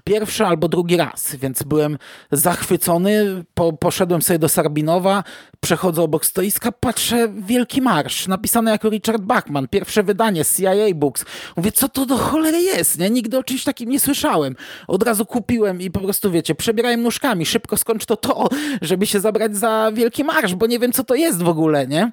pierwszy albo drugi raz, więc byłem zachwycony. Po, poszedłem sobie do Sarbinowa, przechodzę obok stoiska, patrzę, Wielki Marsz, napisane jako Richard Bachman, pierwsze wydanie CIA Books. Mówię, co to do cholery jest, nie? Nigdy o czymś takim nie słyszałem. Od razu kupiłem i po prostu, wiecie, przebierałem nóżkami, szybko skończ to to, żeby się zabrać za Wielki Marsz, bo nie wiem, co to jest w ogóle, nie?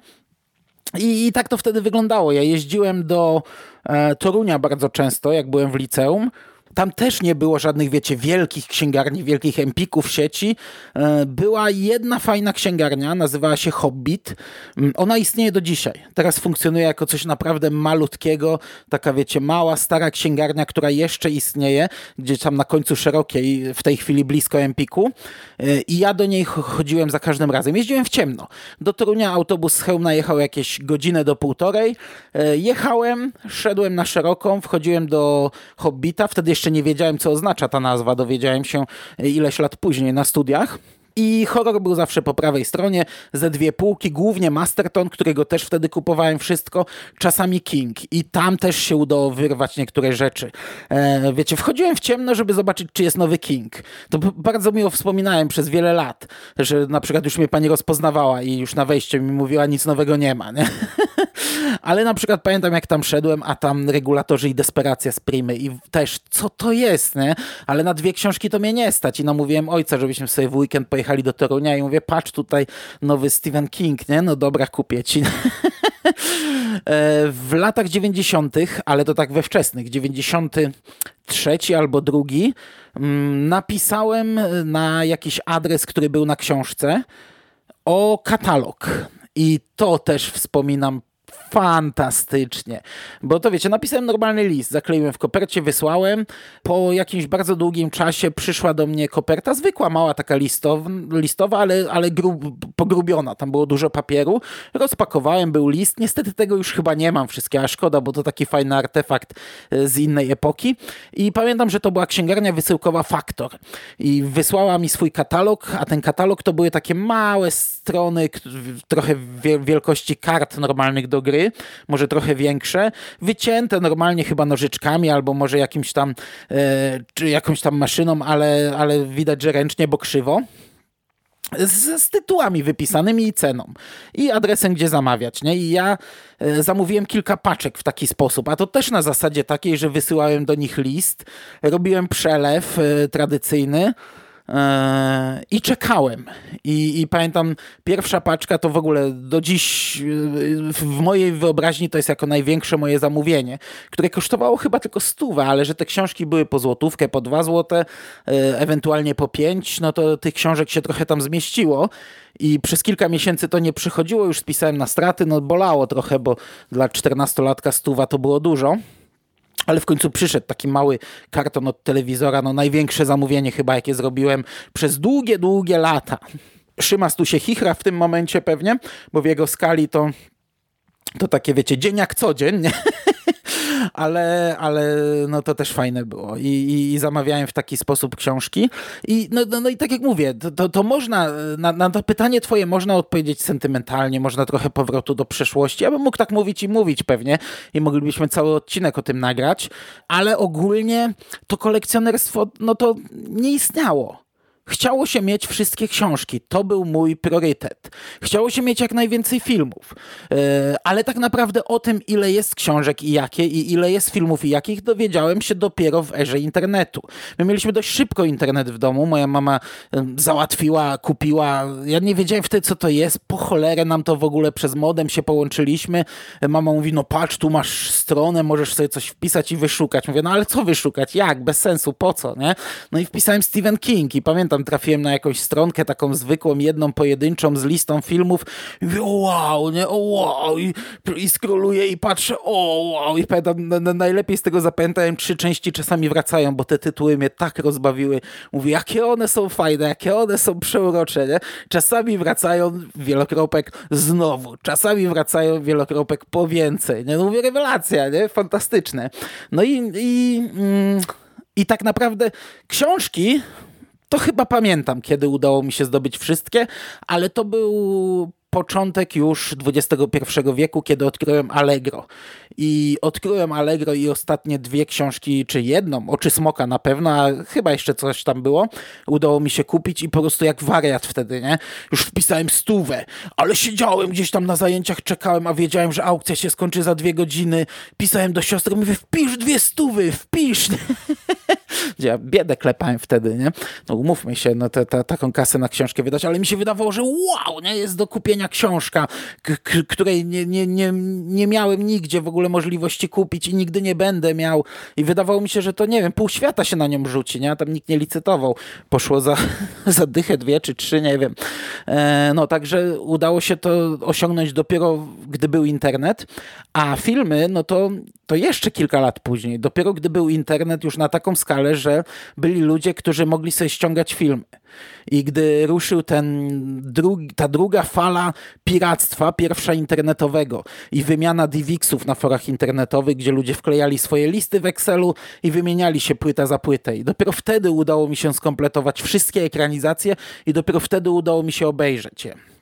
I, I, tak to wtedy wyglądało. Ja jeździłem do e, Torunia bardzo często, jak byłem w liceum. Tam też nie było żadnych, wiecie, wielkich księgarni, wielkich empików sieci. E, była jedna fajna księgarnia, nazywała się Hobbit. Mm, ona istnieje do dzisiaj. Teraz funkcjonuje jako coś naprawdę malutkiego, taka, wiecie, mała, stara księgarnia, która jeszcze istnieje, gdzieś tam na końcu szerokiej, w tej chwili blisko empiku. E, I ja do niej chodziłem za każdym razem. Jeździłem w ciemno. Do Torunia autobus z Chełmna jechał jakieś godzinę do półtorej. E, jechałem, szedłem na szeroką, wchodziłem do Hobbita, wtedy jeszcze jeszcze nie wiedziałem, co oznacza ta nazwa. Dowiedziałem się ileś lat później na studiach. I horror był zawsze po prawej stronie, ze dwie półki, głównie Masterton, którego też wtedy kupowałem wszystko, czasami King. I tam też się udało wyrwać niektóre rzeczy. E, wiecie, wchodziłem w ciemno, żeby zobaczyć, czy jest nowy King. To bardzo miło wspominałem przez wiele lat, że na przykład już mnie pani rozpoznawała i już na wejściu mi mówiła, nic nowego nie ma. Nie? <laughs> Ale na przykład pamiętam, jak tam szedłem, a tam regulatorzy i desperacja z Primy i też, co to jest, nie? Ale na dwie książki to mnie nie stać i namówiłem ojca, żebyśmy sobie w weekend pojechali do Torunia i mówię, patrz tutaj nowy Stephen King, nie? No dobra, kupię ci. <laughs> E, w latach 90., ale to tak we wczesnych, 93 albo drugi, mm, napisałem na jakiś adres, który był na książce, o katalog. I to też wspominam fantastycznie. Bo to wiecie, napisałem normalny list, zakleiłem w kopercie, wysłałem. Po jakimś bardzo długim czasie przyszła do mnie koperta, zwykła, mała taka listow, listowa, ale, ale grub, pogrubiona. Tam było dużo papieru. Rozpakowałem, był list. Niestety tego już chyba nie mam wszystkiego, a szkoda, bo to taki fajny artefakt e, z innej epoki. I pamiętam, że to była księgarnia wysyłkowa Faktor. I wysłała mi swój katalog, a ten katalog to były takie małe strony, trochę wielkości kart normalnych do gry może trochę większe, wycięte normalnie chyba nożyczkami albo może jakimś tam, e, czy jakąś tam maszyną, ale, ale widać, że ręcznie, bo krzywo. Z, z, tytułami wypisanymi i ceną i adresem, gdzie zamawiać. Nie? I ja e, zamówiłem kilka paczek w taki sposób, a to też na zasadzie takiej, że wysyłałem do nich list, robiłem przelew e, tradycyjny, i czekałem. I, I, pamiętam, pierwsza paczka to w ogóle do dziś w mojej wyobraźni to jest jako największe moje zamówienie, które kosztowało chyba tylko stówę, ale że te książki były po złotówkę, po dwa złote, e, ewentualnie po pięć, no to tych książek się trochę tam zmieściło. I przez kilka miesięcy to nie przychodziło, już spisałem na straty, no bolało trochę, bo dla czternastolatka stuwa to było dużo. Ale w końcu przyszedł taki mały karton od telewizora, no największe zamówienie chyba, jakie zrobiłem przez długie, długie lata. Szymas tu się chichra w tym momencie pewnie, bo w jego skali to to takie, wiecie, dzień jak co dzień, nie? <laughs> ale, ale no to też fajne było I, i, i zamawiałem w taki sposób książki i no, no, no i tak jak mówię, to, to można, na, na, to pytanie twoje można odpowiedzieć sentymentalnie, można trochę powrotu do przeszłości, ja bym mógł tak mówić i mówić pewnie i moglibyśmy cały odcinek o tym nagrać, ale ogólnie to kolekcjonerstwo, no to nie istniało. Chciało się mieć wszystkie książki. To był mój priorytet. Chciało się mieć jak najwięcej filmów. Yy, ale tak naprawdę o tym, ile jest książek i jakie, i ile jest filmów i jakich, dowiedziałem się dopiero w erze internetu. My mieliśmy dość szybko internet w domu. Moja mama yy, załatwiła, kupiła. Ja nie wiedziałem wtedy, co to jest. Po cholerę nam to w ogóle przez modem się połączyliśmy. Mama mówi, no patrz, tu masz stronę, możesz sobie coś wpisać i wyszukać. Mówię, no ale co wyszukać? Jak? Bez sensu, po co? Nie? No i wpisałem Stephen King i pamiętam, tam trafiłem na jakąś stronkę taką zwykłą, jedną pojedynczą z listą filmów i mówię, wow, nie, o wow, i, i i patrzę, o wow, i pamiętam, na, na, najlepiej z tego zapamiętałem, trzy części czasami wracają, bo te tytuły mnie tak rozbawiły. Mówię, jakie one są fajne, jakie one są przeurocze, nie? Czasami wracają wielokropek znowu, czasami wracają wielokropek po więcej, nie? No mówię, rewelacja, nie? Fantastyczne. No i, i, mm, i tak naprawdę książki to chyba pamiętam, kiedy udało mi się zdobyć wszystkie, ale to był początek już XXI wieku, kiedy odkryłem Allegro. I odkryłem Allegro i ostatnie dwie książki, czy jedną, Oczy Smoka na pewno, a chyba jeszcze coś tam było, udało mi się kupić i po prostu jak wariat wtedy, nie? Już wpisałem stówę, ale siedziałem gdzieś tam na zajęciach, czekałem, a wiedziałem, że aukcja się skończy za dwie godziny. Pisałem do siostry, mówię, wpisz dwie stówy, wpisz. <laughs> ja biedę klepałem wtedy, nie? No umówmy się, no te, te, taką kasę na książkę wydać, ale mi się wydawało, że wow, nie? Jest do kupienia książka, której nie, nie, nie, nie miałem nigdzie w ogóle możliwości kupić i nigdy nie będę miał. I wydawało mi się, że to, nie wiem, pół świata się na nią rzuci, nie? Tam nikt nie licytował. Poszło za, <laughs> za dychę dwie czy trzy, nie wiem. E, no, także udało się to osiągnąć dopiero, gdy był internet, a filmy, no to, to jeszcze kilka lat później. Dopiero gdy był internet już na taką skalę, że byli ludzie, którzy mogli sobie ściągać filmy. I gdy ruszył ten drugi, ta druga fala piractwa, pierwsza internetowego i wymiana DivXów na forach internetowych, gdzie ludzie wklejali swoje listy w Excelu i wymieniali się płyta za płytę. I dopiero wtedy udało mi się skompletować wszystkie ekranizacje i dopiero wtedy udało mi się obejrzeć je.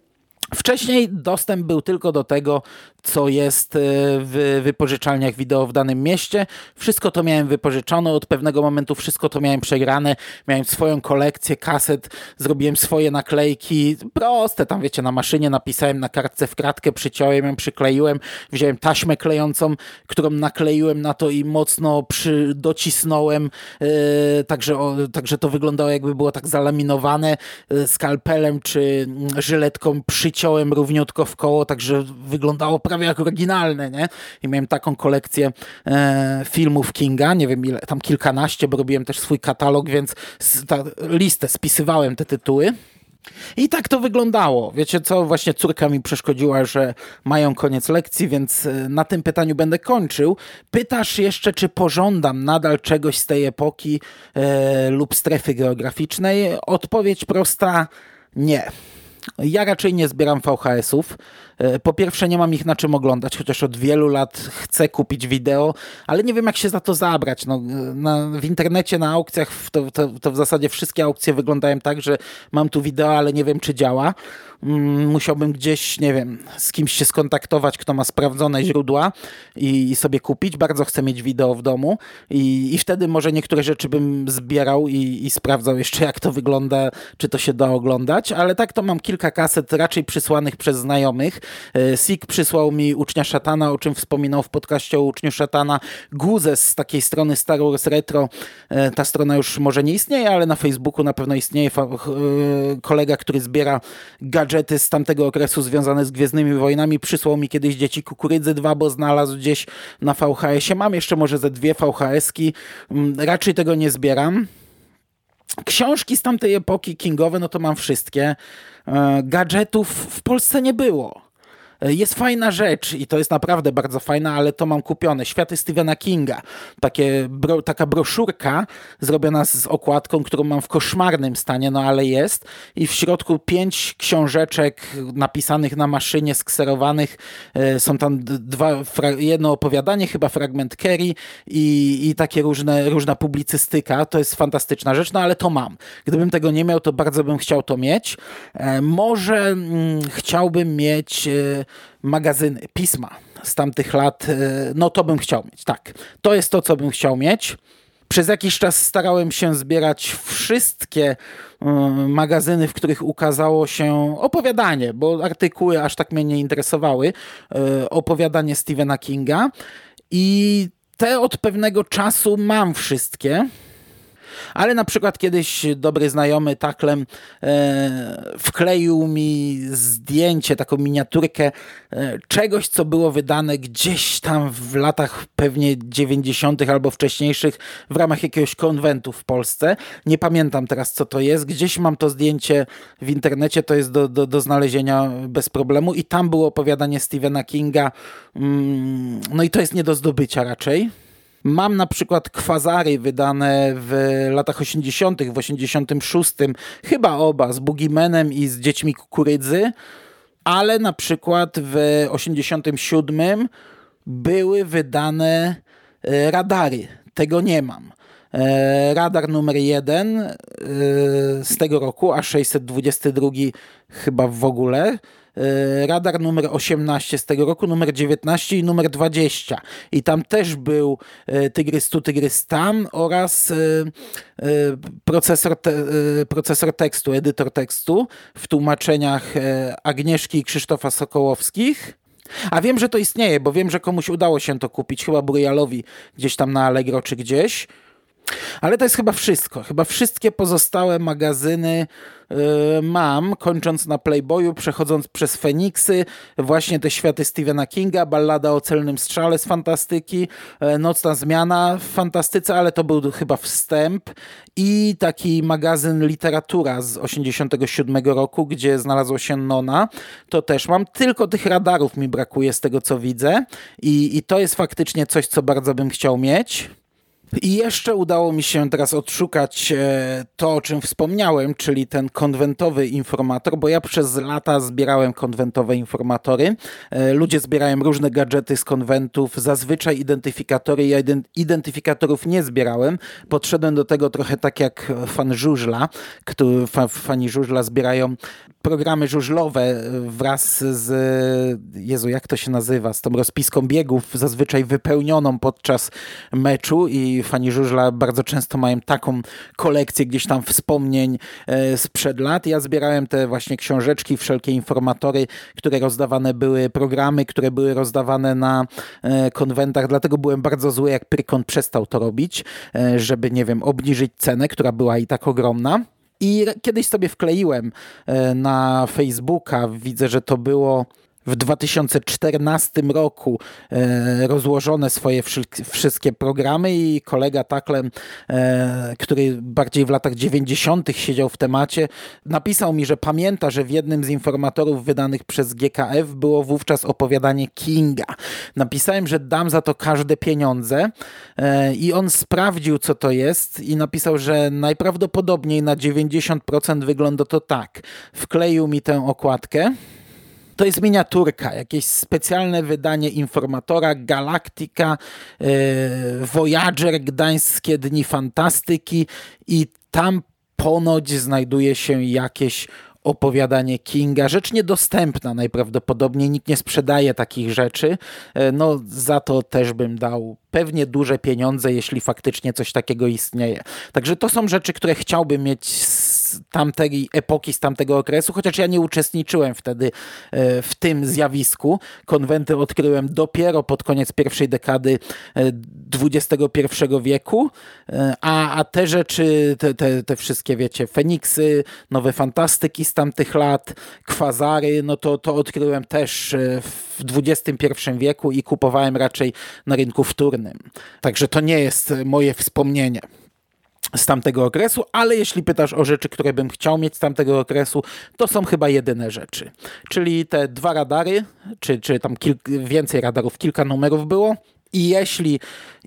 Wcześniej dostęp był tylko do tego, co jest e, w wypożyczalniach wideo w danym mieście. Wszystko to miałem wypożyczone, od pewnego momentu wszystko to miałem przegrane. Miałem swoją kolekcję kaset, zrobiłem swoje naklejki, proste, tam wiecie, na maszynie napisałem na kartce w kratkę, przyciąłem ją, przykleiłem, wziąłem taśmę klejącą, którą nakleiłem na to i mocno przy, docisnąłem, yy, także, o, także to wyglądało jakby było tak zalaminowane yy, skalpelem czy mm, żyletką przyciąłem równiutko w koło, także wyglądało prawie jak oryginalne, nie? I miałem taką kolekcję e, filmów Kinga, nie wiem ile, tam kilkanaście, bo robiłem też swój katalog, więc ta, listę spisywałem te tytuły. I tak to wyglądało. Wiecie co, właśnie córka mi przeszkodziła, że mają koniec lekcji, więc e, na tym pytaniu będę kończył. Pytasz jeszcze, czy pożądam nadal czegoś z tej epoki e, lub strefy geograficznej? Odpowiedź prosta, nie. Ja raczej nie zbieram VHS-ów. E, po pierwsze, nie mam ich na czym oglądać, chociaż od wielu lat chcę kupić wideo, ale nie wiem, jak się za to zabrać. No, na, w internecie, na aukcjach, to, to, to w zasadzie wszystkie aukcje wyglądają tak, że mam tu wideo, ale nie wiem, czy działa. Mm, musiałbym gdzieś, nie wiem, z kimś się skontaktować, kto ma sprawdzone źródła i, i sobie kupić. Bardzo chcę mieć wideo w domu i, i wtedy może niektóre rzeczy bym zbierał i, i sprawdzał jeszcze, jak to wygląda, czy to się da oglądać, ale tak to mam kilka kaset raczej przysłanych przez znajomych. E, Sik przysłał mi Ucznia Szatana, o czym wspominał w podcaście o Uczniu Szatana. Guzes z takiej strony Star Wars Retro. E, ta strona już może nie istnieje, ale na Facebooku na pewno istnieje e, kolega, który zbiera gadżety z tamtego okresu związane z Gwiezdnymi Wojnami. Przysłał mi kiedyś Dzieci Kukurydzy 2, bo znalazł gdzieś na VHS-ie. Mam jeszcze może ze dwie VHS-ki. Mm, raczej tego nie zbieram. Książki z tamtej epoki kingowe, no to mam wszystkie. Gadżetów w Polsce nie było. Jest fajna rzecz i to jest naprawdę bardzo fajna, ale to mam kupione. Światy Stephena Kinga. Takie, bro, taka broszurka zrobiona z okładką, którą mam w koszmarnym stanie, no ale jest. I w środku pięć książeczek napisanych na maszynie, skserowanych. E, są tam dwa, jedno opowiadanie, chyba fragment Kerry i, i takie różne, różna publicystyka. To jest fantastyczna rzecz, no ale to mam. Gdybym tego nie miał, to bardzo bym chciał to mieć. E, może mm, chciałbym mieć e, magazyny, pisma z tamtych lat, e, no to bym chciał mieć, tak. To jest to, co bym chciał mieć. Przez jakiś czas starałem się zbierać wszystkie e, magazyny, w których ukazało się opowiadanie, bo artykuły aż tak mnie nie interesowały. E, opowiadanie Stephena Kinga. I te od pewnego czasu mam wszystkie ale na przykład kiedyś dobry znajomy taklem e, wkleił mi zdjęcie, taką miniaturkę e, czegoś, co było wydane gdzieś tam w latach pewnie 90. albo wcześniejszych w ramach jakiegoś konwentu w Polsce. Nie pamiętam teraz, co to jest. Gdzieś mam to zdjęcie w internecie, to jest do, do, do znalezienia bez problemu i tam było opowiadanie Stephena Kinga. Mm, no i to jest nie do zdobycia raczej. Mam na przykład kwazary wydane w latach 80., w 86, chyba oba, z Bugimenem i z Dziećmi Kukurydzy, ale na przykład w 87 były wydane e, radary. Tego nie mam. E, radar numer jeden e, z tego roku, a 622 chyba w ogóle radar numer 18 z tego roku, numer 19 i numer 20. I tam też był e, Tygrys tu, Tygrys tam oraz e, procesor, te, procesor tekstu, edytor tekstu w tłumaczeniach Agnieszki i Krzysztofa Sokołowskich. A wiem, że to istnieje, bo wiem, że komuś udało się to kupić, chyba Burialowi gdzieś tam na Allegro czy gdzieś. Ale to jest chyba wszystko. Chyba wszystkie pozostałe magazyny yy, mam, kończąc na Playboyu, przechodząc przez Feniksy, właśnie te światy Stephena Kinga, ballada o celnym strzale z fantastyki, yy, Nocna zmiana w fantastyce, ale to był chyba wstęp i taki magazyn Literatura z 87 roku, gdzie znalazło się Nona. To też mam. Tylko tych radarów mi brakuje z tego, co widzę i, i to jest faktycznie coś, co bardzo bym chciał mieć. I jeszcze udało mi się teraz odszukać e, to, o czym wspomniałem, czyli ten konwentowy informator, bo ja przez lata zbierałem konwentowe informatory. E, ludzie zbierają różne gadżety z konwentów, zazwyczaj identyfikatory. Ja identyfikatorów nie zbierałem. Podszedłem do tego trochę tak jak fan żużla, który, fani żużla zbierają programy żużlowe wraz z, Jezu, jak to się nazywa, z tą rozpiską biegów, zazwyczaj wypełnioną podczas meczu i fani żużla bardzo często mają taką kolekcję gdzieś tam wspomnień e, sprzed lat. Ja zbierałem te właśnie książeczki, wszelkie informatory, które rozdawane były, programy, które były rozdawane na e, konwentach, dlatego byłem bardzo zły, jak Prykon przestał to robić, e, żeby, nie wiem, obniżyć cenę, która była i tak ogromna. I kiedyś sobie wkleiłem na Facebooka, widzę, że to było w 2014 roku e, rozłożone swoje wszystkie programy i kolega Taklen, e, który bardziej w latach 90. siedział w temacie, napisał mi, że pamięta, że w jednym z informatorów wydanych przez GKF było wówczas opowiadanie Kinga. Napisałem, że dam za to każde pieniądze e, i on sprawdził, co to jest i napisał, że najprawdopodobniej na 90% wygląda to tak. Wkleił mi tę okładkę to jest miniaturka, jakieś specjalne wydanie informatora Galaktika, e, Voyager, Gdańskie Dni Fantastyki i tam ponoć znajduje się jakieś opowiadanie Kinga. Rzecz niedostępna najprawdopodobniej, nikt nie sprzedaje takich rzeczy. E, no za to też bym dał pewnie duże pieniądze, jeśli faktycznie coś takiego istnieje. Także to są rzeczy, które chciałbym mieć z tamtej epoki, z tamtego okresu, chociaż ja nie uczestniczyłem wtedy e, w tym zjawisku. Konwenty odkryłem dopiero pod koniec pierwszej dekady XXI e, wieku, e, a, a te rzeczy, te, te, te wszystkie, wiecie, Feniksy, nowe fantastyki z tamtych lat, kwazary, no to, to odkryłem też w XXI wieku i kupowałem raczej na rynku wtórnym. Także to nie jest moje wspomnienie z tamtego okresu, ale jeśli pytasz o rzeczy, które bym chciał mieć z tamtego okresu, to są chyba jedyne rzeczy. Czyli te dwa radary, czy, czy tam więcej radarów, kilka numerów było. I jeśli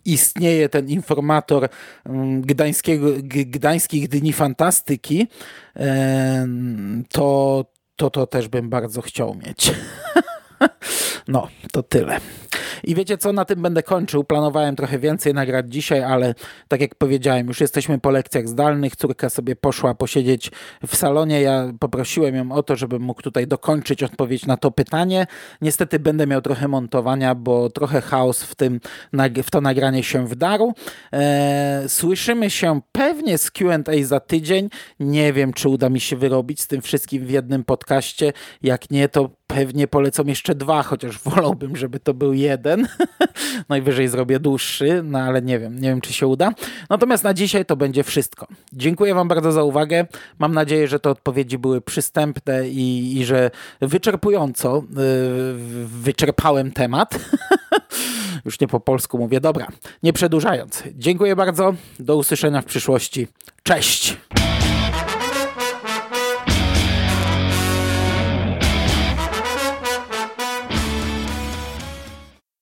istnieje ten informator mm, gdańskiego, gdańskich Dni Fantastyki, to, to to też bym bardzo chciał mieć. <laughs> <laughs> No, to tyle. I wiecie co, na tym będę kończył. Planowałem trochę więcej nagrać dzisiaj, ale tak jak powiedziałem, już jesteśmy po lekcjach zdalnych. Córka sobie poszła posiedzieć w salonie. Ja poprosiłem ją o to, żebym mógł tutaj dokończyć odpowiedź na to pytanie. Niestety będę miał trochę montowania, bo trochę chaos w, tym, w to nagranie się wdarł. Eee, słyszymy się pewnie z Q&A za tydzień. Nie wiem, czy uda mi się wyrobić z tym wszystkim w jednym podcaście. Jak nie, to pewnie polecą jeszcze dwa, chociaż wolałbym, żeby to był jeden. <laughs> Najwyżej zrobię dłuższy, no ale nie wiem, nie wiem czy się uda. Natomiast na dzisiaj to będzie wszystko. Dziękuję Wam bardzo za uwagę. Mam nadzieję, że te odpowiedzi były przystępne i, i że wyczerpująco yy, wyczerpałem temat. <laughs> Już nie po polsku mówię. Dobra, nie przedłużając. Dziękuję bardzo. Do usłyszenia w przyszłości. Cześć!